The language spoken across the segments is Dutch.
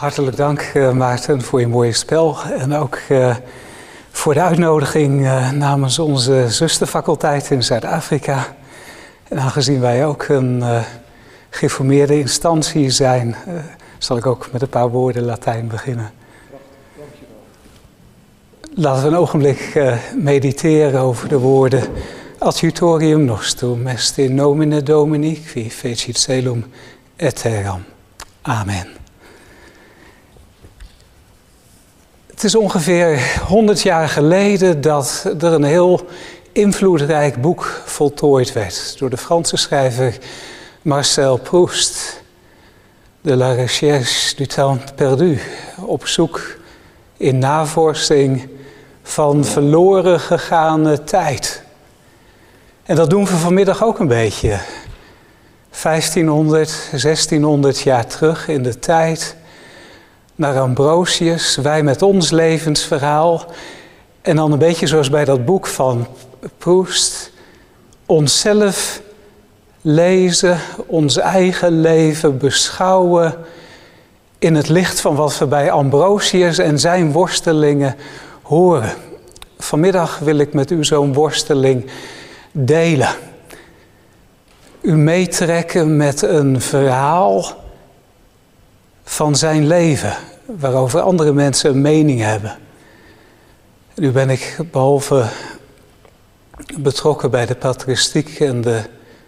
Hartelijk dank uh, Maarten voor je mooie spel en ook uh, voor de uitnodiging uh, namens onze zusterfaculteit in Zuid-Afrika. En aangezien wij ook een geformeerde instantie zijn, zal ik ook met een paar woorden Latijn beginnen. Laten we een ogenblik mediteren over de woorden Adjutorium nostrum est in nomine Domini qui fecit celum et terram. Amen. Het is ongeveer 100 jaar geleden dat er een heel invloedrijk boek voltooid werd door de Franse schrijver Marcel Proust. De La Recherche du Temps Perdu. Op zoek in navorsing van verloren gegane tijd. En dat doen we vanmiddag ook een beetje. 1500, 1600 jaar terug in de tijd naar Ambrosius, wij met ons levensverhaal. En dan een beetje zoals bij dat boek van Proust, onszelf lezen, ons eigen leven beschouwen in het licht van wat we bij Ambrosius en zijn worstelingen horen. Vanmiddag wil ik met u zo'n worsteling delen. U meetrekken met een verhaal van zijn leven, waarover andere mensen een mening hebben. Nu ben ik behalve betrokken bij de patristiek en de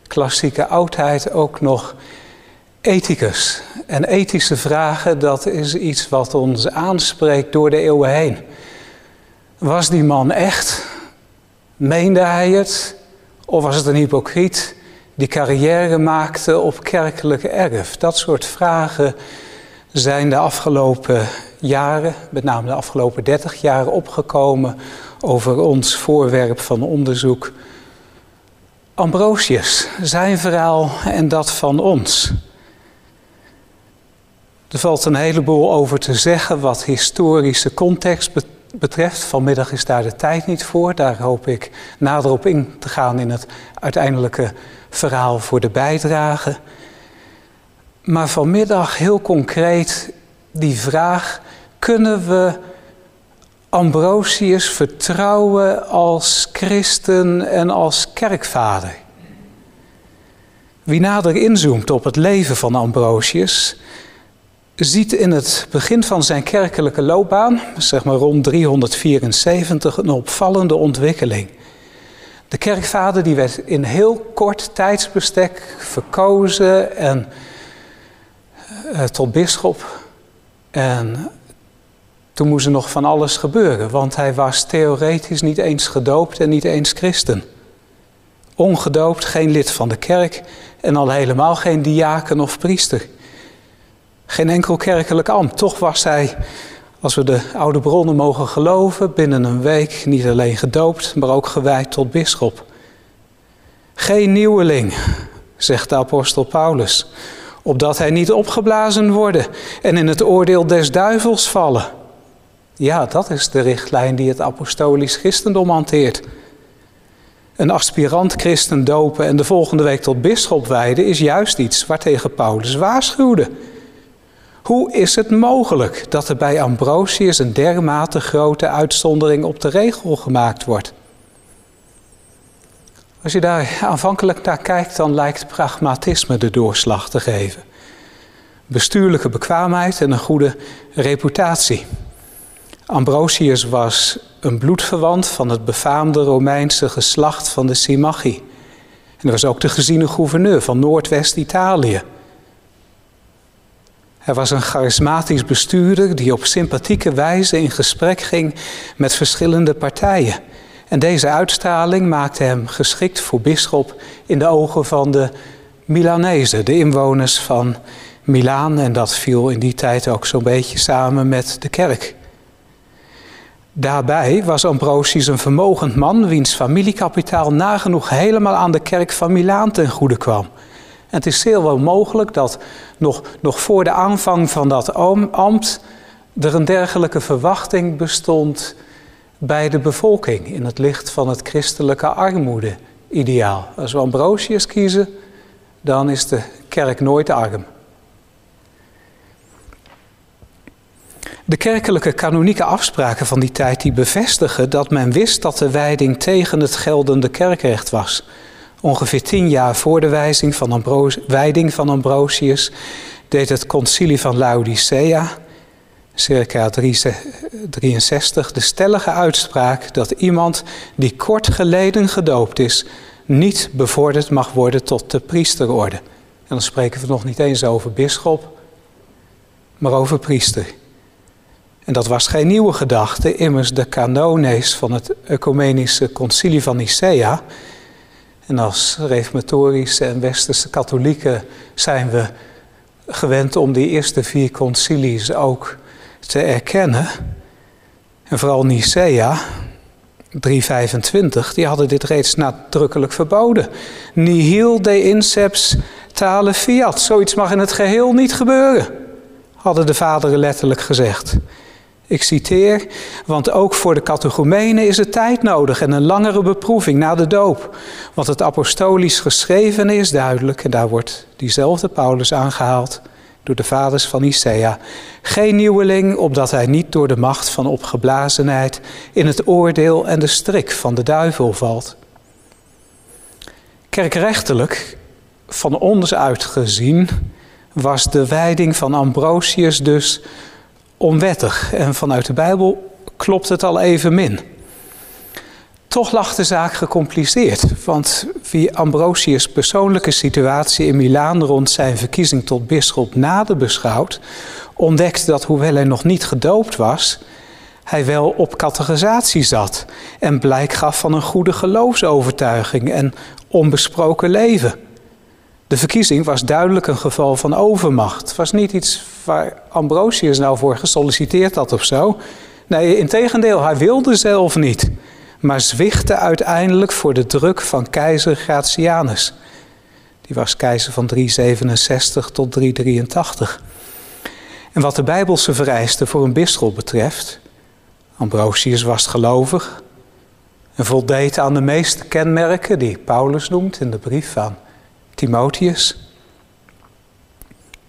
klassieke oudheid ook nog ethicus. En ethische vragen, dat is iets wat ons aanspreekt door de eeuwen heen. Was die man echt? Meende hij het? Of was het een hypocriet die carrière maakte op kerkelijke erf? Dat soort vragen zijn de afgelopen jaren, met name de afgelopen 30 jaar, opgekomen over ons voorwerp van onderzoek. Ambrosius, zijn verhaal en dat van ons. Er valt een heleboel over te zeggen wat historische context betreft. Vanmiddag is daar de tijd niet voor. Daar hoop ik nader op in te gaan in het uiteindelijke verhaal voor de bijdrage. Maar vanmiddag heel concreet die vraag: kunnen we Ambrosius vertrouwen als christen en als kerkvader? Wie nader inzoomt op het leven van Ambrosius, ziet in het begin van zijn kerkelijke loopbaan, zeg maar rond 374, een opvallende ontwikkeling. De kerkvader die werd in heel kort tijdsbestek verkozen en uh, tot bisschop. En toen moest er nog van alles gebeuren, want hij was theoretisch niet eens gedoopt en niet eens christen. Ongedoopt, geen lid van de kerk en al helemaal geen diaken of priester. Geen enkel kerkelijk ambt. Toch was hij, als we de oude bronnen mogen geloven, binnen een week niet alleen gedoopt, maar ook gewijd tot bisschop. Geen nieuweling, zegt de apostel Paulus opdat hij niet opgeblazen worden en in het oordeel des duivels vallen. Ja, dat is de richtlijn die het apostolisch christendom hanteert. Een aspirant christen dopen en de volgende week tot bisschop wijden is juist iets waartegen Paulus waarschuwde. Hoe is het mogelijk dat er bij Ambrosius een dermate grote uitzondering op de regel gemaakt wordt? Als je daar aanvankelijk naar kijkt, dan lijkt pragmatisme de doorslag te geven. Bestuurlijke bekwaamheid en een goede reputatie. Ambrosius was een bloedverwant van het befaamde Romeinse geslacht van de Simachi. En hij was ook de geziene gouverneur van Noordwest-Italië. Hij was een charismatisch bestuurder die op sympathieke wijze in gesprek ging met verschillende partijen. En deze uitstraling maakte hem geschikt voor bisschop in de ogen van de Milanezen, de inwoners van Milaan. En dat viel in die tijd ook zo'n beetje samen met de kerk. Daarbij was Ambrosius een vermogend man, wiens familiekapitaal nagenoeg helemaal aan de kerk van Milaan ten goede kwam. En het is zeer wel mogelijk dat nog, nog voor de aanvang van dat ambt er een dergelijke verwachting bestond bij de bevolking in het licht van het christelijke armoede-ideaal. Als we Ambrosius kiezen, dan is de kerk nooit arm. De kerkelijke kanonieke afspraken van die tijd die bevestigen dat men wist dat de wijding tegen het geldende kerkrecht was. Ongeveer tien jaar voor de wijding van Ambrosius deed het concilie van Laodicea, circa 63, de stellige uitspraak dat iemand die kort geleden gedoopt is, niet bevorderd mag worden tot de priesterorde. En dan spreken we nog niet eens over bisschop, maar over priester. En dat was geen nieuwe gedachte, immers de canones van het Ecumenische Concilie van Nicea. En als reformatorische en westerse katholieken zijn we gewend om die eerste vier concilies ook te erkennen. En vooral Nicea, 325, die hadden dit reeds nadrukkelijk verboden. Nihil de inceps tale fiat. Zoiets mag in het geheel niet gebeuren, hadden de vaderen letterlijk gezegd. Ik citeer, want ook voor de catechumenen is het tijd nodig en een langere beproeving na de doop. Want het apostolisch geschreven is duidelijk, en daar wordt diezelfde Paulus aangehaald door de vaders van Nicea. Geen nieuweling, opdat hij niet door de macht van opgeblazenheid in het oordeel en de strik van de duivel valt. Kerkrechtelijk, van ons uitgezien, was de wijding van Ambrosius dus onwettig. En vanuit de Bijbel klopt het al even min. Toch lag de zaak gecompliceerd, want wie Ambrosius' persoonlijke situatie in Milaan rond zijn verkiezing tot bisschop nader beschouwt, ontdekt dat hoewel hij nog niet gedoopt was, hij wel op categorisatie zat en blijk gaf van een goede geloofsovertuiging en onbesproken leven. De verkiezing was duidelijk een geval van overmacht. Het was niet iets waar Ambrosius nou voor gesolliciteerd had of zo. Nee, integendeel, hij wilde zelf niet maar zwichtte uiteindelijk voor de druk van keizer Gratianus. Die was keizer van 367 tot 383. En wat de Bijbelse vereisten voor een bisschop betreft, Ambrosius was gelovig en voldeed aan de meeste kenmerken die Paulus noemt in de brief van Timotheus.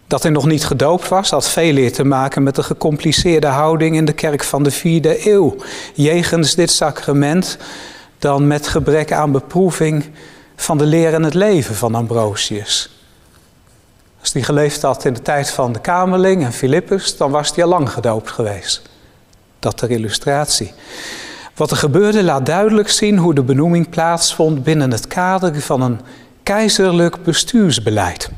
Dat hij nog niet gedoopt was, had veel te maken met de gecompliceerde houding in de kerk van de vierde eeuw. Jegens dit sacrament dan met gebrek aan beproeving van de leer en het leven van Ambrosius. Als hij geleefd had in de tijd van de Kamerling en Filippus, dan was hij al lang gedoopt geweest. Dat ter illustratie. Wat er gebeurde laat duidelijk zien hoe de benoeming plaatsvond binnen het kader van een keizerlijk bestuursbeleid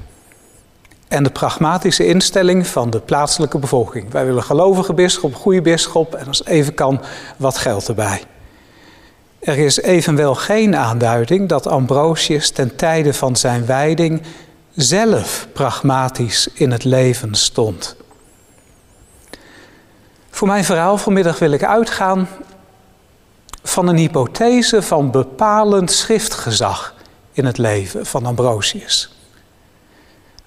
en de pragmatische instelling van de plaatselijke bevolking. Wij willen gelovige bisschop, goede bisschop en als even kan wat geld erbij. Er is evenwel geen aanduiding dat Ambrosius ten tijde van zijn wijding zelf pragmatisch in het leven stond. Voor mijn verhaal vanmiddag wil ik uitgaan van een hypothese van bepalend schriftgezag in het leven van Ambrosius.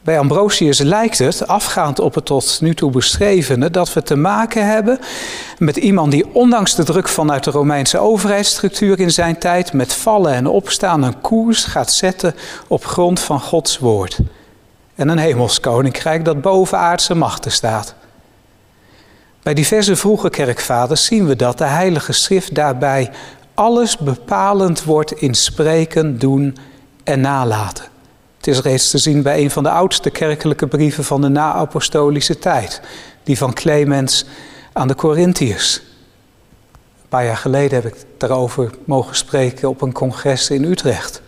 Bij Ambrosius lijkt het, afgaand op het tot nu toe beschrevene, dat we te maken hebben met iemand die ondanks de druk vanuit de Romeinse overheidsstructuur in zijn tijd met vallen en opstaan een koers gaat zetten op grond van Gods woord. En een hemelskoninkrijk dat boven aardse machten staat. Bij diverse vroege kerkvaders zien we dat de Heilige Schrift daarbij alles bepalend wordt in spreken, doen en nalaten. Is reeds te zien bij een van de oudste kerkelijke brieven van de na-apostolische tijd, die van Clemens aan de Corinthiërs. Een paar jaar geleden heb ik daarover mogen spreken op een congres in Utrecht.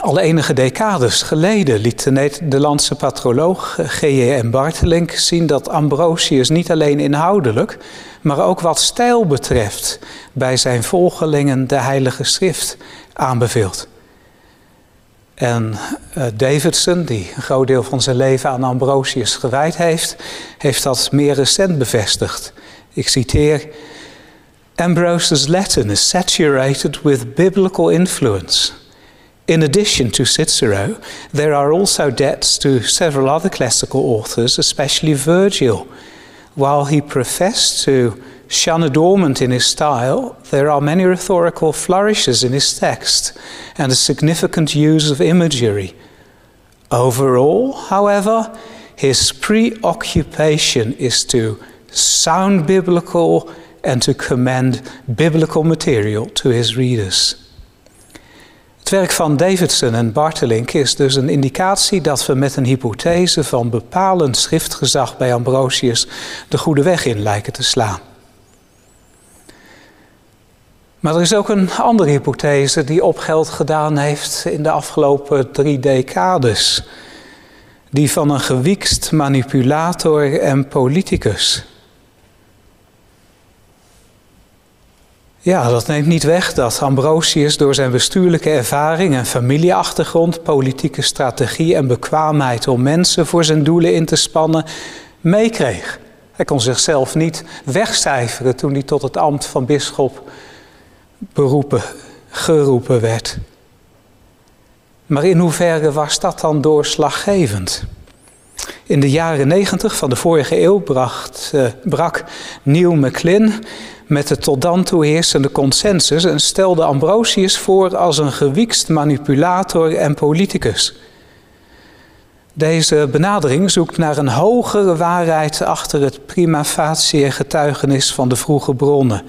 Al enige decades geleden liet de Nederlandse patroloog G.J.M. Bartelink zien dat Ambrosius niet alleen inhoudelijk, maar ook wat stijl betreft bij zijn volgelingen de Heilige Schrift aanbeveelt. En uh, Davidson, die een groot deel van zijn leven aan Ambrosius gewijd heeft, heeft dat meer recent bevestigd. Ik citeer: Ambrose's Latin is saturated with biblical influence. In addition to Cicero, there are also debts to several other classical authors, especially Virgil. While he professed to shun adornment in his style, there are many rhetorical flourishes in his text and a significant use of imagery. Overall, however, His preoccupation is to sound biblical and to commend biblical material to his readers. Het werk van Davidson en Bartelink is dus een indicatie dat we met een hypothese van bepalend schriftgezag bij Ambrosius de goede weg in lijken te slaan. Maar er is ook een andere hypothese die opgeld gedaan heeft in de afgelopen drie decades. Die van een gewiekst manipulator en politicus. Ja, dat neemt niet weg dat Ambrosius door zijn bestuurlijke ervaring en familieachtergrond, politieke strategie en bekwaamheid om mensen voor zijn doelen in te spannen, meekreeg. Hij kon zichzelf niet wegcijferen toen hij tot het ambt van bisschop beroepen, geroepen werd. Maar in hoeverre was dat dan doorslaggevend? In de jaren negentig van de vorige eeuw bracht, uh, brak Neil met de tot dan toe heersende consensus en stelde Ambrosius voor als een gewiekst manipulator en politicus. Deze benadering zoekt naar een hogere waarheid achter het prima facie getuigenis van de vroege bronnen.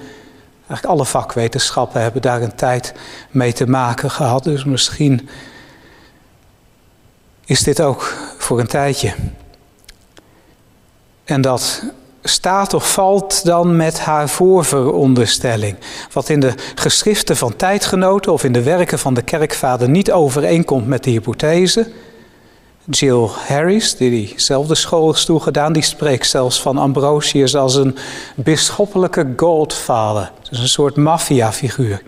Eigenlijk alle vakwetenschappen hebben daar een tijd mee te maken gehad, dus misschien is dit ook voor een tijdje. En dat staat of valt dan met haar voorveronderstelling. Wat in de geschriften van tijdgenoten of in de werken van de kerkvader niet overeenkomt met de hypothese. Jill Harris, die diezelfde school is toegedaan, die spreekt zelfs van Ambrosius als een bisschoppelijke godfather. Dus een soort maffiafiguur.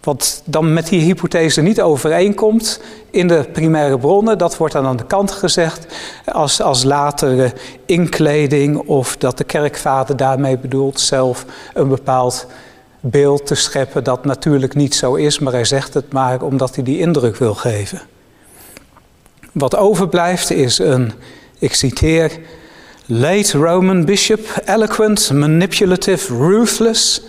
Wat dan met die hypothese niet overeenkomt in de primaire bronnen, dat wordt dan aan de kant gezegd als, als latere inkleding of dat de kerkvader daarmee bedoelt zelf een bepaald beeld te scheppen dat natuurlijk niet zo is, maar hij zegt het maar omdat hij die indruk wil geven. Wat overblijft is een, ik citeer, late Roman bishop, eloquent, manipulative, ruthless,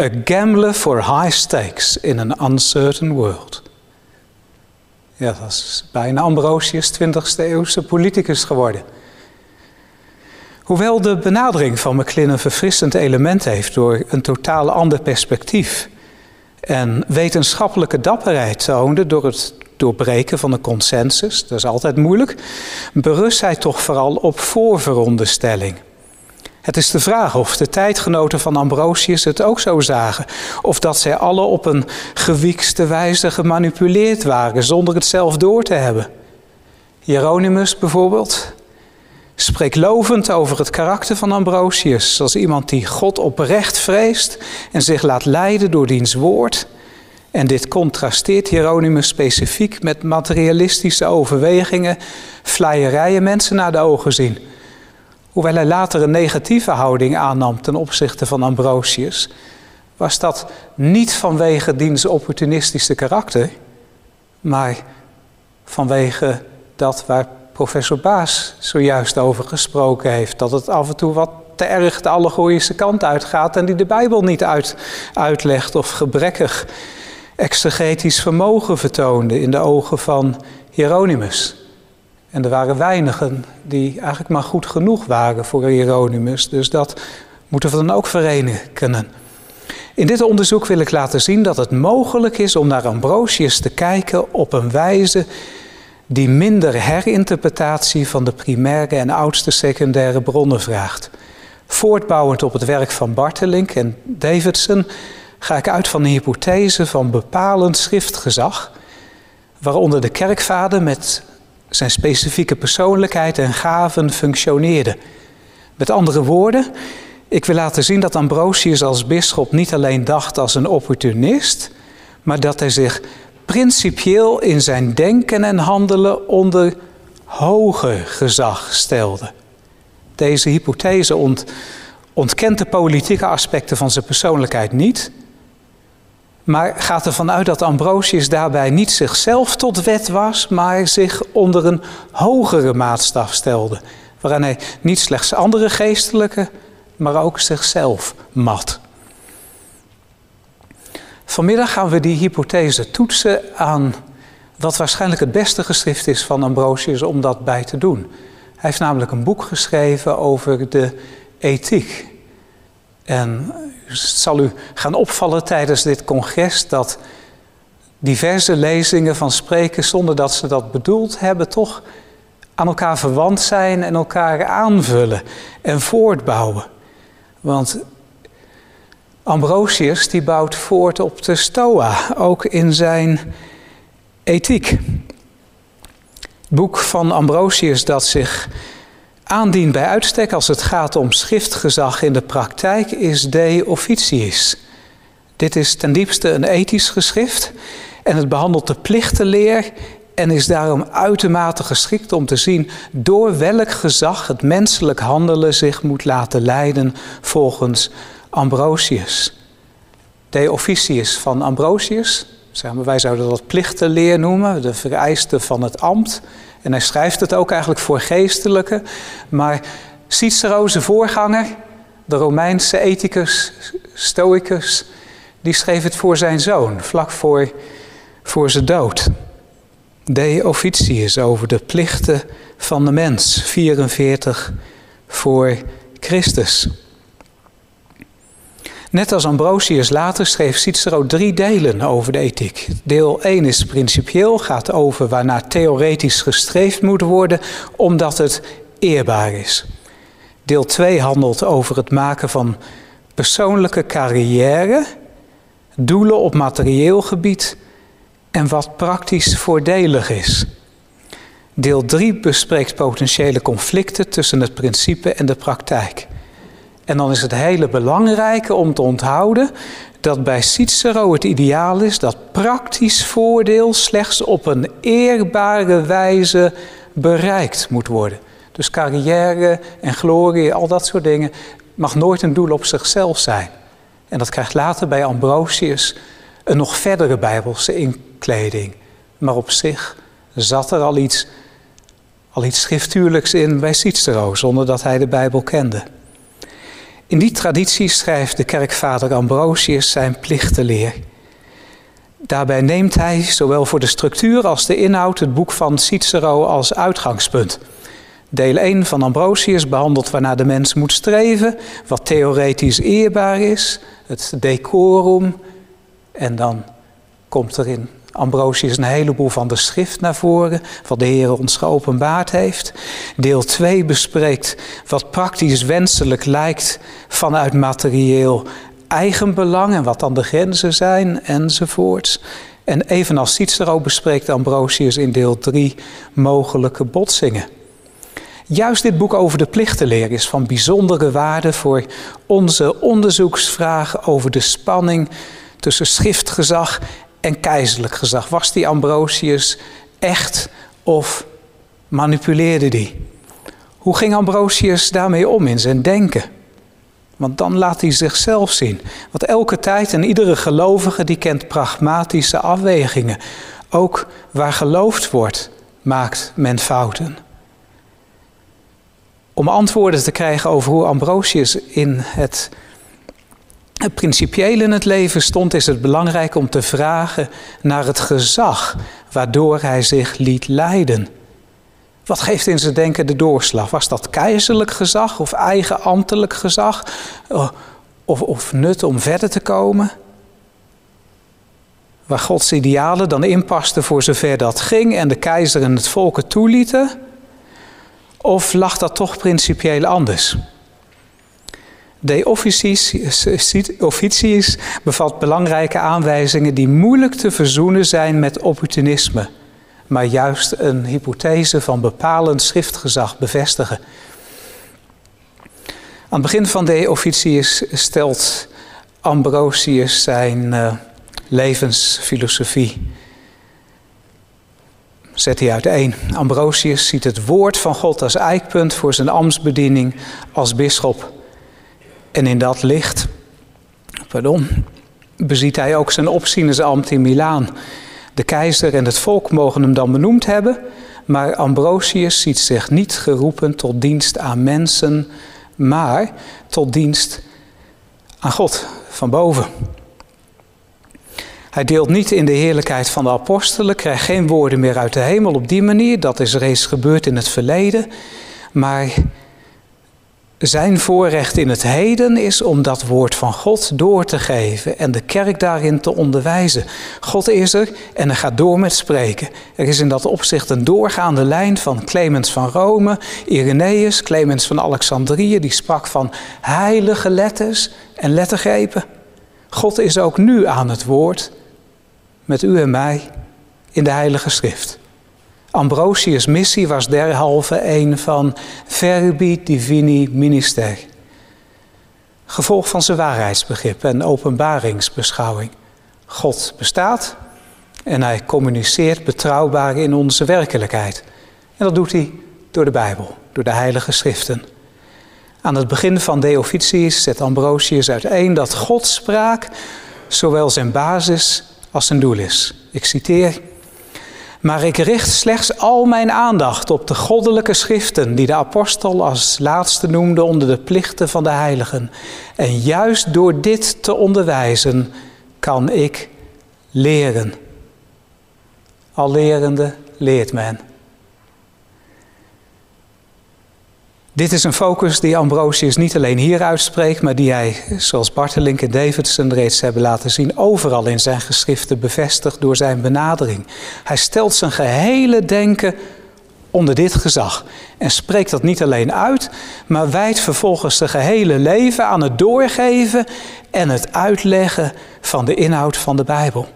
A gambler for high stakes in an uncertain world. Ja, dat is bijna Ambrosius 20e eeuwse politicus geworden. Hoewel de benadering van McLean een verfrissend element heeft door een totaal ander perspectief en wetenschappelijke dapperheid toonde door het doorbreken van de consensus, dat is altijd moeilijk, berust hij toch vooral op voorveronderstelling. Het is de vraag of de tijdgenoten van Ambrosius het ook zo zagen. Of dat zij alle op een gewiekste wijze gemanipuleerd waren zonder het zelf door te hebben. Hieronymus bijvoorbeeld spreekt lovend over het karakter van Ambrosius als iemand die God oprecht vreest en zich laat leiden door diens woord. En dit contrasteert Hieronymus specifiek met materialistische overwegingen, vleierijen mensen naar de ogen zien Hoewel hij later een negatieve houding aannam ten opzichte van Ambrosius, was dat niet vanwege diens opportunistische karakter, maar vanwege dat waar professor Baas zojuist over gesproken heeft. Dat het af en toe wat te erg de allegorische kant uitgaat en die de Bijbel niet uit, uitlegt of gebrekkig exegetisch vermogen vertoonde in de ogen van Hieronymus. En er waren weinigen die eigenlijk maar goed genoeg waren voor Hieronymus. Dus dat moeten we dan ook verenigen. In dit onderzoek wil ik laten zien dat het mogelijk is om naar Ambrosius te kijken op een wijze die minder herinterpretatie van de primaire en oudste secundaire bronnen vraagt. Voortbouwend op het werk van Bartelink en Davidson ga ik uit van de hypothese van bepalend schriftgezag, waaronder de kerkvader met zijn specifieke persoonlijkheid en gaven functioneerde. Met andere woorden, ik wil laten zien dat Ambrosius als bisschop niet alleen dacht als een opportunist, maar dat hij zich principieel in zijn denken en handelen onder hoger gezag stelde. Deze hypothese ont, ontkent de politieke aspecten van zijn persoonlijkheid niet, maar gaat ervan uit dat Ambrosius daarbij niet zichzelf tot wet was, maar zich onder een hogere maatstaf stelde. Waarin hij niet slechts andere geestelijke, maar ook zichzelf mat. Vanmiddag gaan we die hypothese toetsen aan wat waarschijnlijk het beste geschrift is van Ambrosius om dat bij te doen. Hij heeft namelijk een boek geschreven over de ethiek. En het zal u gaan opvallen tijdens dit congres dat diverse lezingen van spreken, zonder dat ze dat bedoeld hebben, toch aan elkaar verwant zijn en elkaar aanvullen en voortbouwen. Want Ambrosius die bouwt voort op de Stoa, ook in zijn ethiek. Het boek van Ambrosius dat zich aandient bij uitstek als het gaat om schriftgezag in de praktijk is De Officiis. Dit is ten diepste een ethisch geschrift en het behandelt de plichtenleer en is daarom uitermate geschikt om te zien door welk gezag het menselijk handelen zich moet laten leiden volgens Ambrosius. De Officius van Ambrosius, wij zouden dat plichtenleer noemen, de vereisten van het ambt. En hij schrijft het ook eigenlijk voor geestelijke. Maar Cicero, voorganger, de Romeinse ethicus, stoicus, die schreef het voor zijn zoon, vlak voor, voor zijn dood. De Officius over de plichten van de mens, 44 voor Christus. Net als Ambrosius later schreef Cicero drie delen over de ethiek. Deel 1 is principieel, gaat over waarnaar theoretisch gestreefd moet worden, omdat het eerbaar is. Deel 2 handelt over het maken van persoonlijke carrière, doelen op materieel gebied en wat praktisch voordelig is. Deel 3 bespreekt potentiële conflicten tussen het principe en de praktijk. En dan is het hele belangrijke om te onthouden dat bij Cicero het ideaal is dat praktisch voordeel slechts op een eerbare wijze bereikt moet worden. Dus carrière en glorie, al dat soort dingen, mag nooit een doel op zichzelf zijn. En dat krijgt later bij Ambrosius een nog verdere bijbelse inkleding. Maar op zich zat er al iets, al iets schriftuurlijks in bij Cicero, zonder dat hij de Bijbel kende. In die traditie schrijft de kerkvader Ambrosius zijn plichtenleer. Daarbij neemt hij zowel voor de structuur als de inhoud het boek van Cicero als uitgangspunt. Deel 1 van Ambrosius behandelt waarnaar de mens moet streven, wat theoretisch eerbaar is, het decorum. En dan komt er in Ambrosius een heleboel van de schrift naar voren, wat de Heer ons geopenbaard heeft. Deel 2 bespreekt wat praktisch wenselijk lijkt vanuit materieel eigenbelang en wat dan de grenzen zijn enzovoorts. En evenals Cicero bespreekt Ambrosius in deel 3 mogelijke botsingen. Juist dit boek over de plichtenleer is van bijzondere waarde voor onze onderzoeksvragen over de spanning tussen schriftgezag en keizerlijk gezag. Was die Ambrosius echt of manipuleerde die? Hoe ging Ambrosius daarmee om in zijn denken? Want dan laat hij zichzelf zien. Want elke tijd en iedere gelovige die kent pragmatische afwegingen. Ook waar geloofd wordt, maakt men fouten. Om antwoorden te krijgen over hoe Ambrosius in het principieel in het leven stond, is het belangrijk om te vragen naar het gezag waardoor hij zich liet leiden. Wat geeft in zijn denken de doorslag? Was dat keizerlijk gezag of eigen ambtelijk gezag? Oh, of, of nut om verder te komen? Waar Gods idealen dan inpasten voor zover dat ging en de keizer en het volk het toelieten? Of lag dat toch principieel anders? De officiis bevat belangrijke aanwijzingen die moeilijk te verzoenen zijn met opportunisme, maar juist een hypothese van bepalend schriftgezag bevestigen. Aan het begin van de officiis stelt Ambrosius zijn uh, levensfilosofie. Zet hij uiteen. Ambrosius ziet het woord van God als eikpunt voor zijn ambtsbediening als bisschop. En in dat licht, pardon, beziet hij ook zijn opzienersambt in Milaan. De keizer en het volk mogen hem dan benoemd hebben, maar Ambrosius ziet zich niet geroepen tot dienst aan mensen, maar tot dienst aan God van boven. Hij deelt niet in de heerlijkheid van de apostelen, krijgt geen woorden meer uit de hemel op die manier, dat is reeds gebeurd in het verleden. Maar zijn voorrecht in het heden is om dat woord van God door te geven en de kerk daarin te onderwijzen. God is er en hij gaat door met spreken. Er is in dat opzicht een doorgaande lijn van Clemens van Rome, Irenaeus, Clemens van Alexandrië, die sprak van heilige letters en lettergrepen. God is ook nu aan het woord, met u en mij, in de Heilige Schrift. Ambrosius' missie was derhalve een van verbi divini minister. Gevolg van zijn waarheidsbegrip en openbaringsbeschouwing. God bestaat en hij communiceert betrouwbaar in onze werkelijkheid. En dat doet hij door de Bijbel, door de Heilige Schriften. Aan het begin van De Officiis zet Ambrosius uiteen dat Gods spraak zowel zijn basis als zijn doel is. Ik citeer. Maar ik richt slechts al mijn aandacht op de goddelijke schriften die de apostel als laatste noemde onder de plichten van de heiligen. En juist door dit te onderwijzen kan ik leren. Al lerende leert men. Dit is een focus die Ambrosius niet alleen hier uitspreekt, maar die hij, zoals Bartelink en Davidson reeds hebben laten zien, overal in zijn geschriften bevestigt door zijn benadering. Hij stelt zijn gehele denken onder dit gezag en spreekt dat niet alleen uit, maar wijdt vervolgens zijn gehele leven aan het doorgeven en het uitleggen van de inhoud van de Bijbel.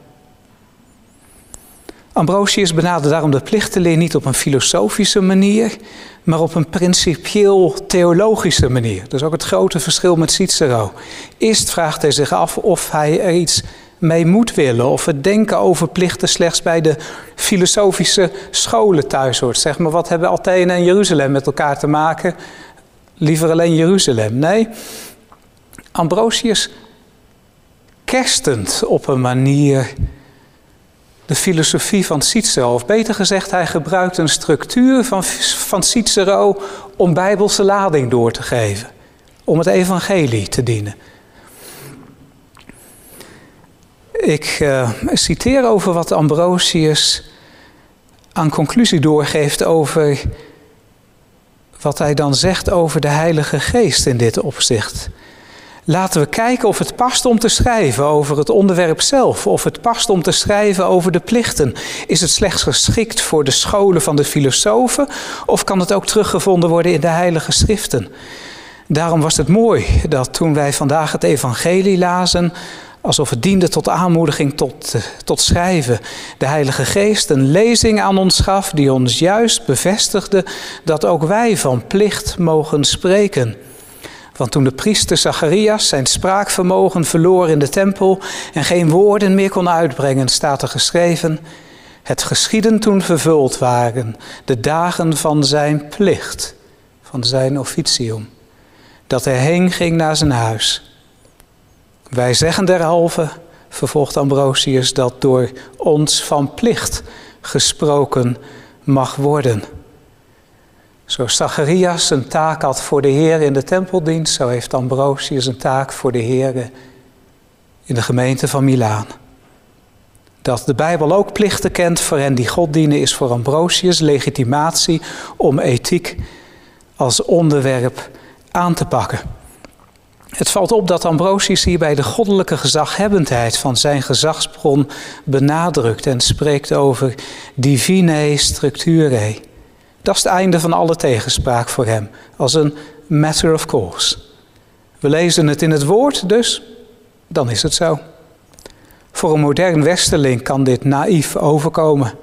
Ambrosius benadert daarom de plichtenleer niet op een filosofische manier, maar op een principieel theologische manier. Dat is ook het grote verschil met Cicero. Eerst vraagt hij zich af of hij er iets mee moet willen, of het denken over plichten slechts bij de filosofische scholen thuis hoort. Zeg maar, wat hebben Athene en Jeruzalem met elkaar te maken? Liever alleen Jeruzalem. Nee, Ambrosius kerstend op een manier de filosofie van Cicero. Of beter gezegd, hij gebruikt een structuur van, van Cicero om bijbelse lading door te geven. Om het evangelie te dienen. Ik uh, citeer over wat Ambrosius aan conclusie doorgeeft over wat hij dan zegt over de Heilige Geest in dit opzicht. Laten we kijken of het past om te schrijven over het onderwerp zelf, of het past om te schrijven over de plichten. Is het slechts geschikt voor de scholen van de filosofen, of kan het ook teruggevonden worden in de Heilige Schriften? Daarom was het mooi dat toen wij vandaag het Evangelie lazen, alsof het diende tot aanmoediging tot, tot schrijven, de Heilige Geest een lezing aan ons gaf die ons juist bevestigde dat ook wij van plicht mogen spreken. Want toen de priester Zacharias zijn spraakvermogen verloor in de tempel en geen woorden meer kon uitbrengen, staat er geschreven: Het geschieden toen vervuld waren de dagen van zijn plicht, van zijn officium, dat hij heen ging naar zijn huis. Wij zeggen derhalve, vervolgt Ambrosius, dat door ons van plicht gesproken mag worden. Zoals Zacharias een taak had voor de Heer in de tempeldienst, zo heeft Ambrosius een taak voor de Heer in de gemeente van Milaan. Dat de Bijbel ook plichten kent voor hen die God dienen, is voor Ambrosius legitimatie om ethiek als onderwerp aan te pakken. Het valt op dat Ambrosius hierbij de goddelijke gezaghebbendheid van zijn gezagsbron benadrukt en spreekt over divine structure. Dat is het einde van alle tegenspraak voor hem, als een matter of course. We lezen het in het woord, dus dan is het zo. Voor een modern westerling kan dit naïef overkomen.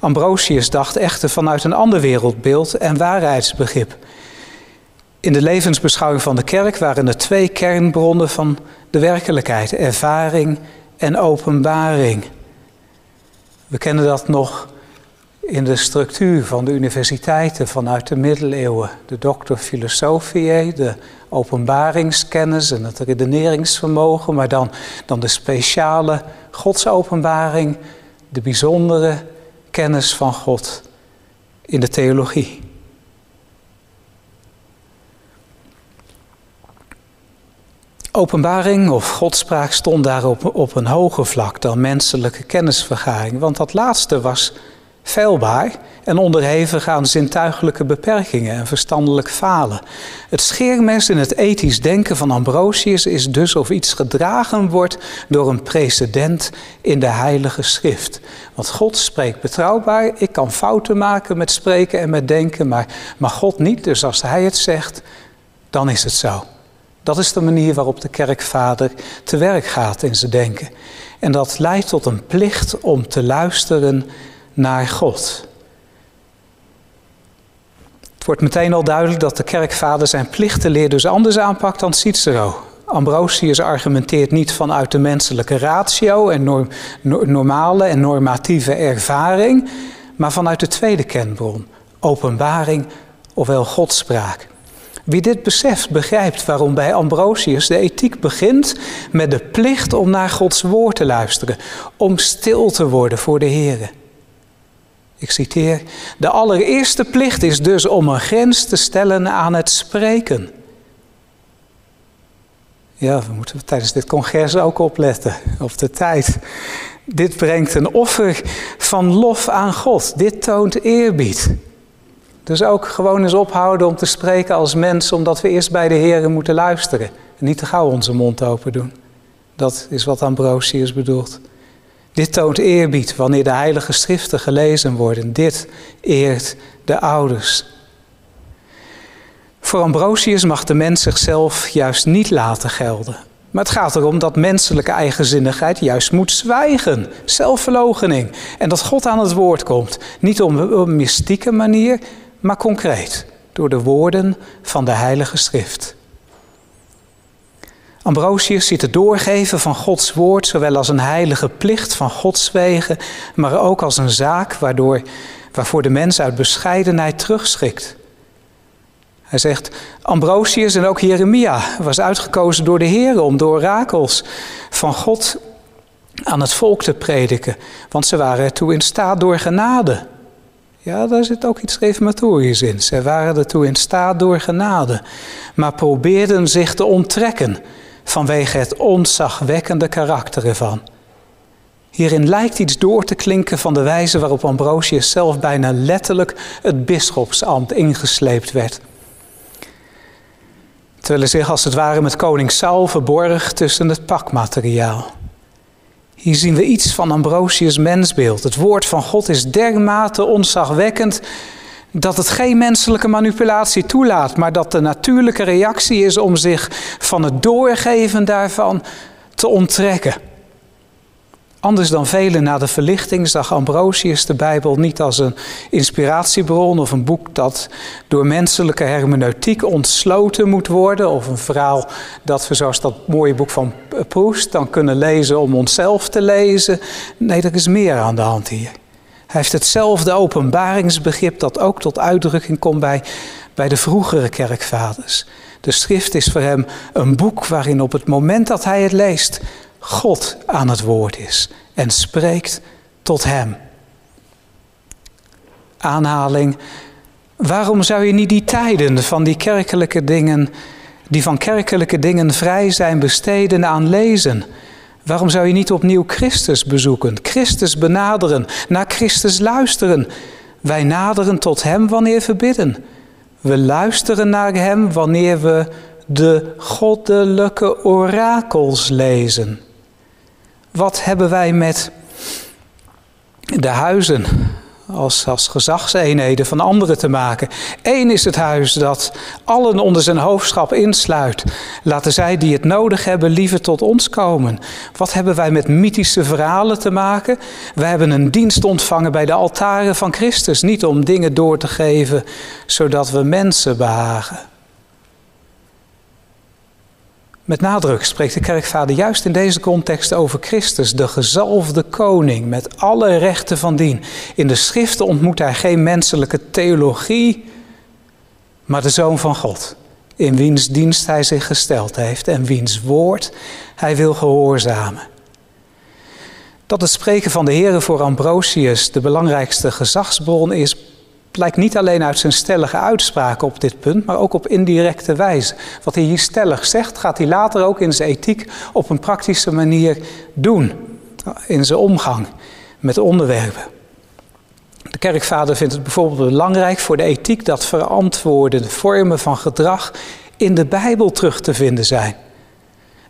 Ambrosius dacht echter vanuit een ander wereldbeeld en waarheidsbegrip. In de levensbeschouwing van de kerk waren er twee kernbronnen van de werkelijkheid: ervaring en openbaring. We kennen dat nog in de structuur van de universiteiten vanuit de middeleeuwen. De doctor philosophie, de openbaringskennis en het redeneringsvermogen, maar dan, dan de speciale godsopenbaring, de bijzondere kennis van God in de theologie. Openbaring of godspraak stond daarop op een hoger vlak dan menselijke kennisvergaring, want dat laatste was feilbaar en onderhevig aan zintuigelijke beperkingen en verstandelijk falen. Het scheermes in het ethisch denken van Ambrosius is dus of iets gedragen wordt door een precedent in de Heilige Schrift. Want God spreekt betrouwbaar. Ik kan fouten maken met spreken en met denken, maar, maar God niet. Dus als Hij het zegt, dan is het zo. Dat is de manier waarop de kerkvader te werk gaat in zijn denken. En dat leidt tot een plicht om te luisteren naar God. Het wordt meteen al duidelijk dat de kerkvader zijn plichtenleer dus anders aanpakt dan Cicero. Ambrosius argumenteert niet vanuit de menselijke ratio en normale en normatieve ervaring, maar vanuit de tweede kenbron, openbaring ofwel godspraak. Wie dit beseft, begrijpt waarom bij Ambrosius de ethiek begint met de plicht om naar Gods woord te luisteren, om stil te worden voor de Here. Ik citeer: De allereerste plicht is dus om een grens te stellen aan het spreken. Ja, we moeten tijdens dit congres ook opletten op de tijd. Dit brengt een offer van lof aan God. Dit toont eerbied. Dus ook gewoon eens ophouden om te spreken als mens, omdat we eerst bij de Heer moeten luisteren. En niet te gauw onze mond open doen. Dat is wat Ambrosius bedoelt. Dit toont eerbied wanneer de heilige schriften gelezen worden. Dit eert de ouders. Voor Ambrosius mag de mens zichzelf juist niet laten gelden. Maar het gaat erom dat menselijke eigenzinnigheid juist moet zwijgen. Zelfverloochening. En dat God aan het woord komt. Niet op een mystieke manier, maar concreet. Door de woorden van de Heilige Schrift. Ambrosius ziet het doorgeven van Gods woord zowel als een heilige plicht van Gods wegen, maar ook als een zaak waardoor, waarvoor de mens uit bescheidenheid terugschikt. Hij zegt, Ambrosius en ook Jeremia was uitgekozen door de Heer om door orakels van God aan het volk te prediken, want ze waren ertoe in staat door genade. Ja, daar zit ook iets reformatorisch in. Ze waren ertoe in staat door genade, maar probeerden zich te onttrekken vanwege het onzagwekkende karakter ervan. Hierin lijkt iets door te klinken van de wijze waarop Ambrosius zelf bijna letterlijk het bisschopsambt ingesleept werd. Terwijl hij zich als het ware met koning Saul verborg tussen het pakmateriaal. Hier zien we iets van Ambrosius' mensbeeld. Het woord van God is dermate onzagwekkend dat het geen menselijke manipulatie toelaat, maar dat de natuurlijke reactie is om zich van het doorgeven daarvan te onttrekken. Anders dan velen na de verlichting zag Ambrosius de Bijbel niet als een inspiratiebron of een boek dat door menselijke hermeneutiek ontsloten moet worden. Of een verhaal dat we zoals dat mooie boek van Proust dan kunnen lezen om onszelf te lezen. Nee, er is meer aan de hand hier. Hij heeft hetzelfde openbaringsbegrip dat ook tot uitdrukking komt bij, bij de vroegere kerkvaders. De schrift is voor hem een boek waarin op het moment dat hij het leest, God aan het woord is en spreekt tot hem. Aanhaling. Waarom zou je niet die tijden van die kerkelijke dingen, die van kerkelijke dingen vrij zijn, besteden aan lezen? Waarom zou je niet opnieuw Christus bezoeken, Christus benaderen, naar Christus luisteren? Wij naderen tot Hem wanneer we bidden. We luisteren naar Hem wanneer we de goddelijke orakels lezen. Wat hebben wij met de huizen als, als gezagseenheden van anderen te maken. Eén is het huis dat allen onder zijn hoofdschap insluit. Laten zij die het nodig hebben liever tot ons komen. Wat hebben wij met mythische verhalen te maken? Wij hebben een dienst ontvangen bij de altaren van Christus. Niet om dingen door te geven zodat we mensen behagen. Met nadruk spreekt de kerkvader juist in deze context over Christus, de gezalfde koning, met alle rechten van dien. In de schriften ontmoet hij geen menselijke theologie, maar de Zoon van God, in wiens dienst hij zich gesteld heeft en wiens woord hij wil gehoorzamen. Dat het spreken van de Heer voor Ambrosius de belangrijkste gezagsbron is, blijkt niet alleen uit zijn stellige uitspraken op dit punt, maar ook op indirecte wijze. Wat hij hier stellig zegt, gaat hij later ook in zijn ethiek op een praktische manier doen. In zijn omgang met onderwerpen. De kerkvader vindt het bijvoorbeeld belangrijk voor de ethiek dat verantwoorde vormen van gedrag in de Bijbel terug te vinden zijn.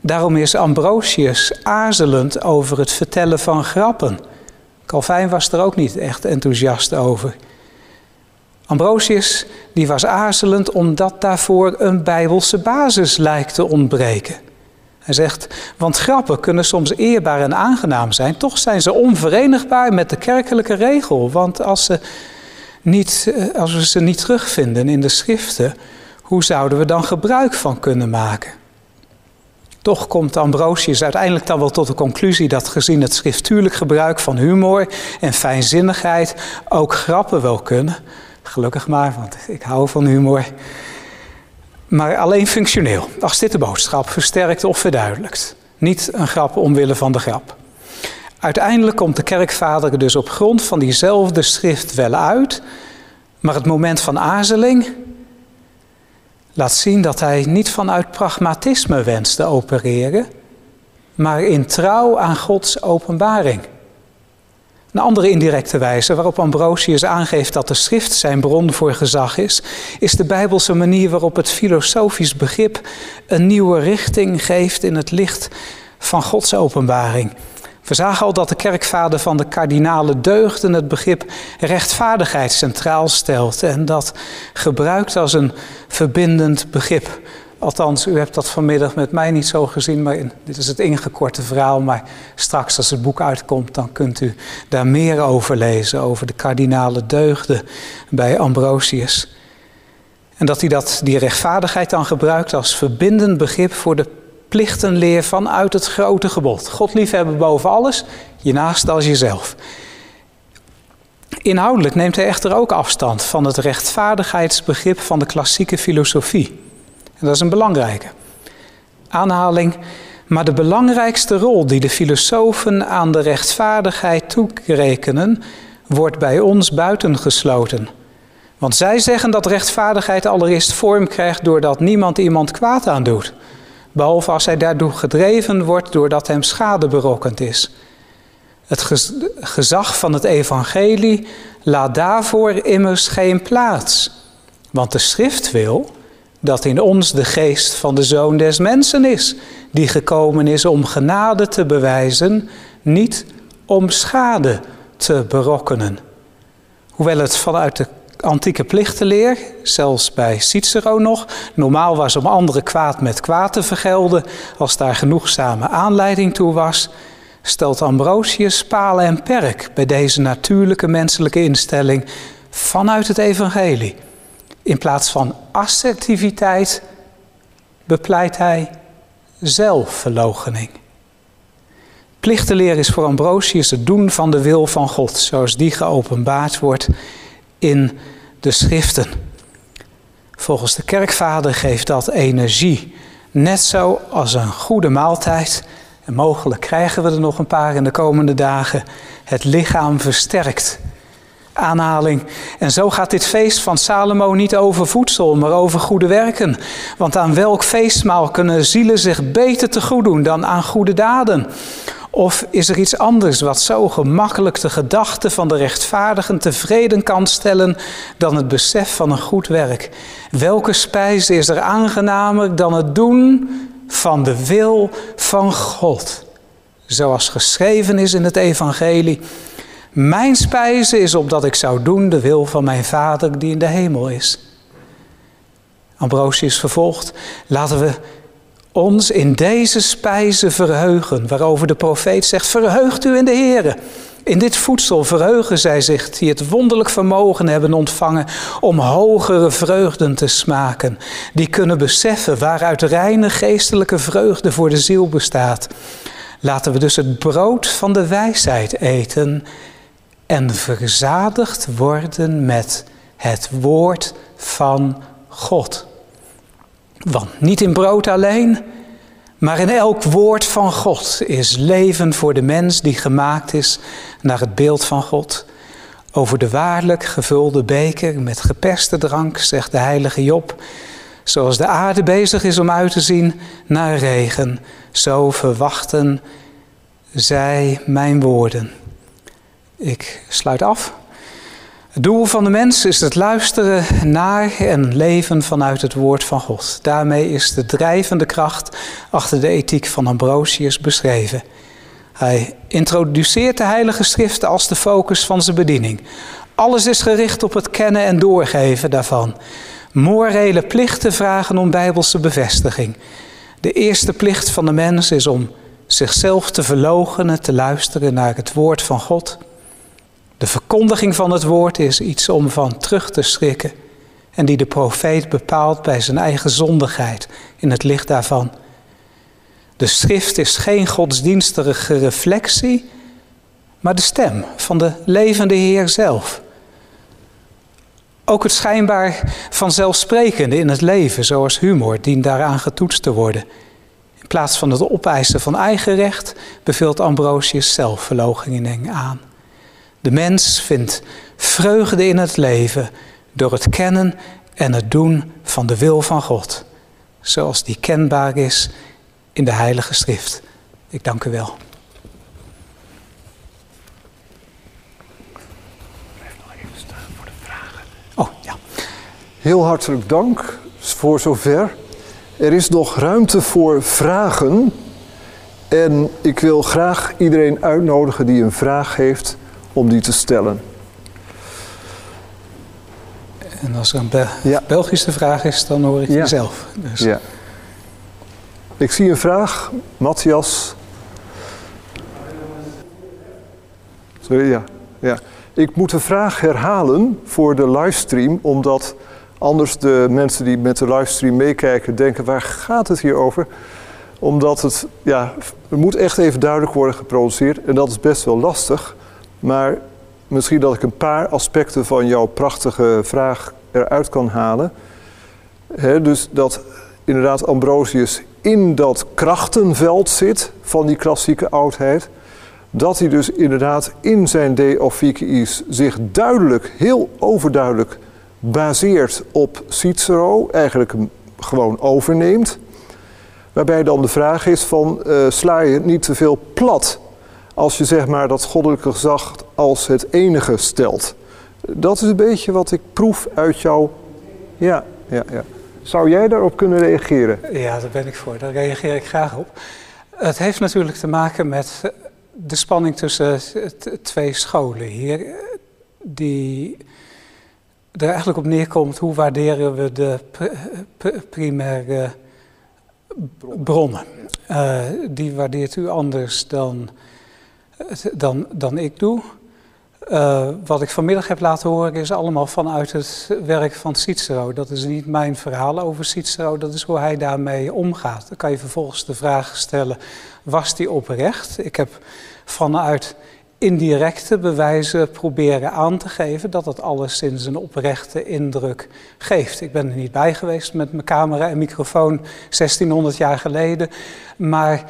Daarom is Ambrosius aarzelend over het vertellen van grappen. Calvijn was er ook niet echt enthousiast over. Ambrosius die was aarzelend omdat daarvoor een bijbelse basis lijkt te ontbreken. Hij zegt, want grappen kunnen soms eerbaar en aangenaam zijn, toch zijn ze onverenigbaar met de kerkelijke regel. Want als, ze niet, eh, als we ze niet terugvinden in de schriften, hoe zouden we dan gebruik van kunnen maken? Toch komt Ambrosius uiteindelijk dan wel tot de conclusie dat gezien het schriftuurlijk gebruik van humor en fijnzinnigheid ook grappen wel kunnen. Gelukkig maar, want ik hou van humor. Maar alleen functioneel, als dit de boodschap versterkt of verduidelijkt. Niet een grap omwille van de grap. Uiteindelijk komt de kerkvader dus op grond van diezelfde schrift wel uit, maar het moment van aarzeling laat zien dat hij niet vanuit pragmatisme wenst te opereren, maar in trouw aan Gods openbaring. Een andere indirecte wijze waarop Ambrosius aangeeft dat de schrift zijn bron voor gezag is, is de bijbelse manier waarop het filosofisch begrip een nieuwe richting geeft in het licht van Gods openbaring. We zagen al dat de kerkvader van de kardinale deugden het begrip rechtvaardigheid centraal stelt en dat gebruikt als een verbindend begrip. Althans, u hebt dat vanmiddag met mij niet zo gezien, maar dit is het ingekorte verhaal. Maar straks als het boek uitkomt, dan kunt u daar meer over lezen, over de kardinale deugden bij Ambrosius. En dat hij dat, die rechtvaardigheid dan gebruikt als verbindend begrip voor de plichtenleer vanuit het grote gebod. God liefhebben boven alles, je naast als jezelf. Inhoudelijk neemt hij echter ook afstand van het rechtvaardigheidsbegrip van de klassieke filosofie. En dat is een belangrijke. Aanhaling. Maar de belangrijkste rol die de filosofen aan de rechtvaardigheid toerekenen, wordt bij ons buitengesloten. Want zij zeggen dat rechtvaardigheid allereerst vorm krijgt doordat niemand iemand kwaad aandoet. Behalve als hij daardoor gedreven wordt doordat hem schade berokkend is. Het gezag van het evangelie laat daarvoor immers geen plaats. Want de schrift wil dat in ons de geest van de Zoon des Mensen is, die gekomen is om genade te bewijzen, niet om schade te berokkenen. Hoewel het vanuit de antieke plichtenleer, zelfs bij Cicero nog, normaal was om anderen kwaad met kwaad te vergelden, als daar genoegzame aanleiding toe was, stelt Ambrosius palen en perk bij deze natuurlijke menselijke instelling vanuit het evangelie. In plaats van assertiviteit bepleit hij zelfverloochening. Plichtenleer is voor Ambrosius het doen van de wil van God, zoals die geopenbaard wordt in de schriften. Volgens de kerkvader geeft dat energie, net zo als een goede maaltijd. En mogelijk krijgen we er nog een paar in de komende dagen. Het lichaam versterkt aanhaling. En zo gaat dit feest van Salomo niet over voedsel, maar over goede werken. Want aan welk feestmaal kunnen zielen zich beter te goed doen dan aan goede daden? Of is er iets anders wat zo gemakkelijk de gedachte van de rechtvaardigen tevreden kan stellen dan het besef van een goed werk? Welke spijs is er aangenamer dan het doen van de wil van God? Zoals geschreven is in het Evangelie. Mijn spijze is opdat ik zou doen de wil van mijn Vader die in de hemel is. Ambrosius vervolgt, laten we ons in deze spijze verheugen, waarover de profeet zegt, verheugt u in de Heere. In dit voedsel verheugen zij zich die het wonderlijk vermogen hebben ontvangen om hogere vreugden te smaken, die kunnen beseffen waaruit reine geestelijke vreugde voor de ziel bestaat. Laten we dus het brood van de wijsheid eten en verzadigd worden met het woord van God. Want niet in brood alleen, maar in elk woord van God is leven voor de mens die gemaakt is naar het beeld van God. Over de waarlijk gevulde beker met geperste drank, zegt de heilige Job. Zoals de aarde bezig is om uit te zien naar regen, zo verwachten zij mijn woorden. Ik sluit af. Het doel van de mens is het luisteren naar en leven vanuit het woord van God. Daarmee is de drijvende kracht achter de ethiek van Ambrosius beschreven. Hij introduceert de Heilige Schriften als de focus van zijn bediening. Alles is gericht op het kennen en doorgeven daarvan. Morele plichten vragen om bijbelse bevestiging. De eerste plicht van de mens is om zichzelf te verloochenen, te luisteren naar het woord van God. De verkondiging van het woord is iets om van terug te schrikken en die de profeet bepaalt bij zijn eigen zondigheid in het licht daarvan. De schrift is geen godsdienstige reflectie, maar de stem van de levende Heer zelf. Ook het schijnbaar vanzelfsprekende in het leven, zoals humor, dient daaraan getoetst te worden. In plaats van het opeisen van eigen recht, beveelt Ambrosius zelfverloochening aan. De mens vindt vreugde in het leven door het kennen en het doen van de wil van God, zoals die kenbaar is in de Heilige Schrift. Ik dank u wel. Oh, ja. Heel hartelijk dank voor zover. Er is nog ruimte voor vragen. En ik wil graag iedereen uitnodigen die een vraag heeft om die te stellen. En als er een Belgische vraag is, dan hoor ik ja. zelf. Dus. Ja. Ik zie een vraag, Matthias. Sorry, ja. ja. Ik moet de vraag herhalen voor de livestream, omdat anders de mensen die met de livestream meekijken denken: waar gaat het hier over? Omdat het, ja, het moet echt even duidelijk worden geproduceerd en dat is best wel lastig. Maar misschien dat ik een paar aspecten van jouw prachtige vraag eruit kan halen. dus dat inderdaad Ambrosius in dat krachtenveld zit van die klassieke oudheid. Dat hij dus inderdaad in zijn De Officiis zich duidelijk, heel overduidelijk baseert op Cicero. Eigenlijk gewoon overneemt. Waarbij dan de vraag is van uh, sla je niet te veel plat als je zeg maar dat goddelijke gezag als het enige stelt. Dat is een beetje wat ik proef uit jouw. Ja, ja, ja. Zou jij daarop kunnen reageren? Ja, daar ben ik voor. Daar reageer ik graag op. Het heeft natuurlijk te maken met de spanning tussen twee scholen hier, die er eigenlijk op neerkomt hoe waarderen we de primaire bronnen. Uh, die waardeert u anders dan dan, dan ik doe. Uh, wat ik vanmiddag heb laten horen is allemaal vanuit het werk van Cicero. Dat is niet mijn verhaal over Cicero, dat is hoe hij daarmee omgaat. Dan kan je vervolgens de vraag stellen, was die oprecht? Ik heb vanuit indirecte bewijzen proberen aan te geven dat het alles sinds een oprechte indruk geeft. Ik ben er niet bij geweest met mijn camera en microfoon 1600 jaar geleden, maar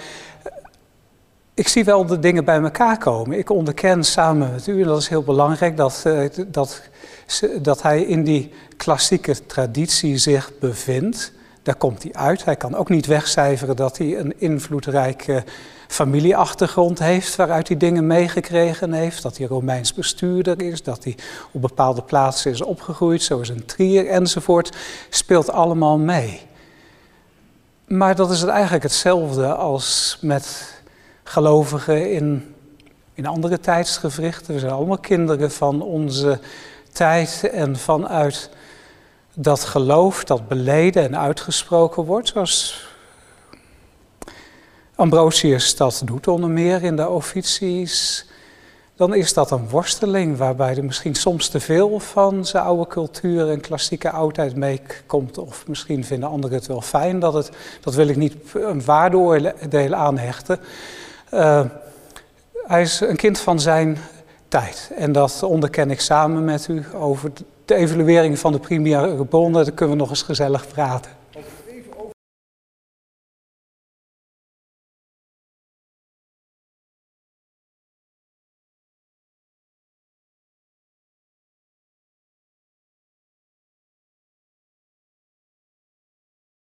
ik zie wel de dingen bij elkaar komen. Ik onderken samen met u, en dat is heel belangrijk, dat, uh, dat, dat hij in die klassieke traditie zich bevindt. Daar komt hij uit. Hij kan ook niet wegcijferen dat hij een invloedrijke familieachtergrond heeft, waaruit hij dingen meegekregen heeft. Dat hij Romeins bestuurder is, dat hij op bepaalde plaatsen is opgegroeid, zoals een Trier enzovoort. Speelt allemaal mee. Maar dat is eigenlijk hetzelfde als met gelovigen in, in andere tijdsgevrichten. We zijn allemaal kinderen van onze tijd en vanuit dat geloof dat beleden en uitgesproken wordt, zoals Ambrosius dat doet onder meer in de officies, dan is dat een worsteling waarbij er misschien soms te veel van zijn oude cultuur en klassieke oudheid meekomt. Of misschien vinden anderen het wel fijn dat het, dat wil ik niet een waardeoordeel aanhechten. Uh, hij is een kind van zijn tijd. En dat onderken ik samen met u over de evaluering van de primaire bronnen. Daar kunnen we nog eens gezellig praten.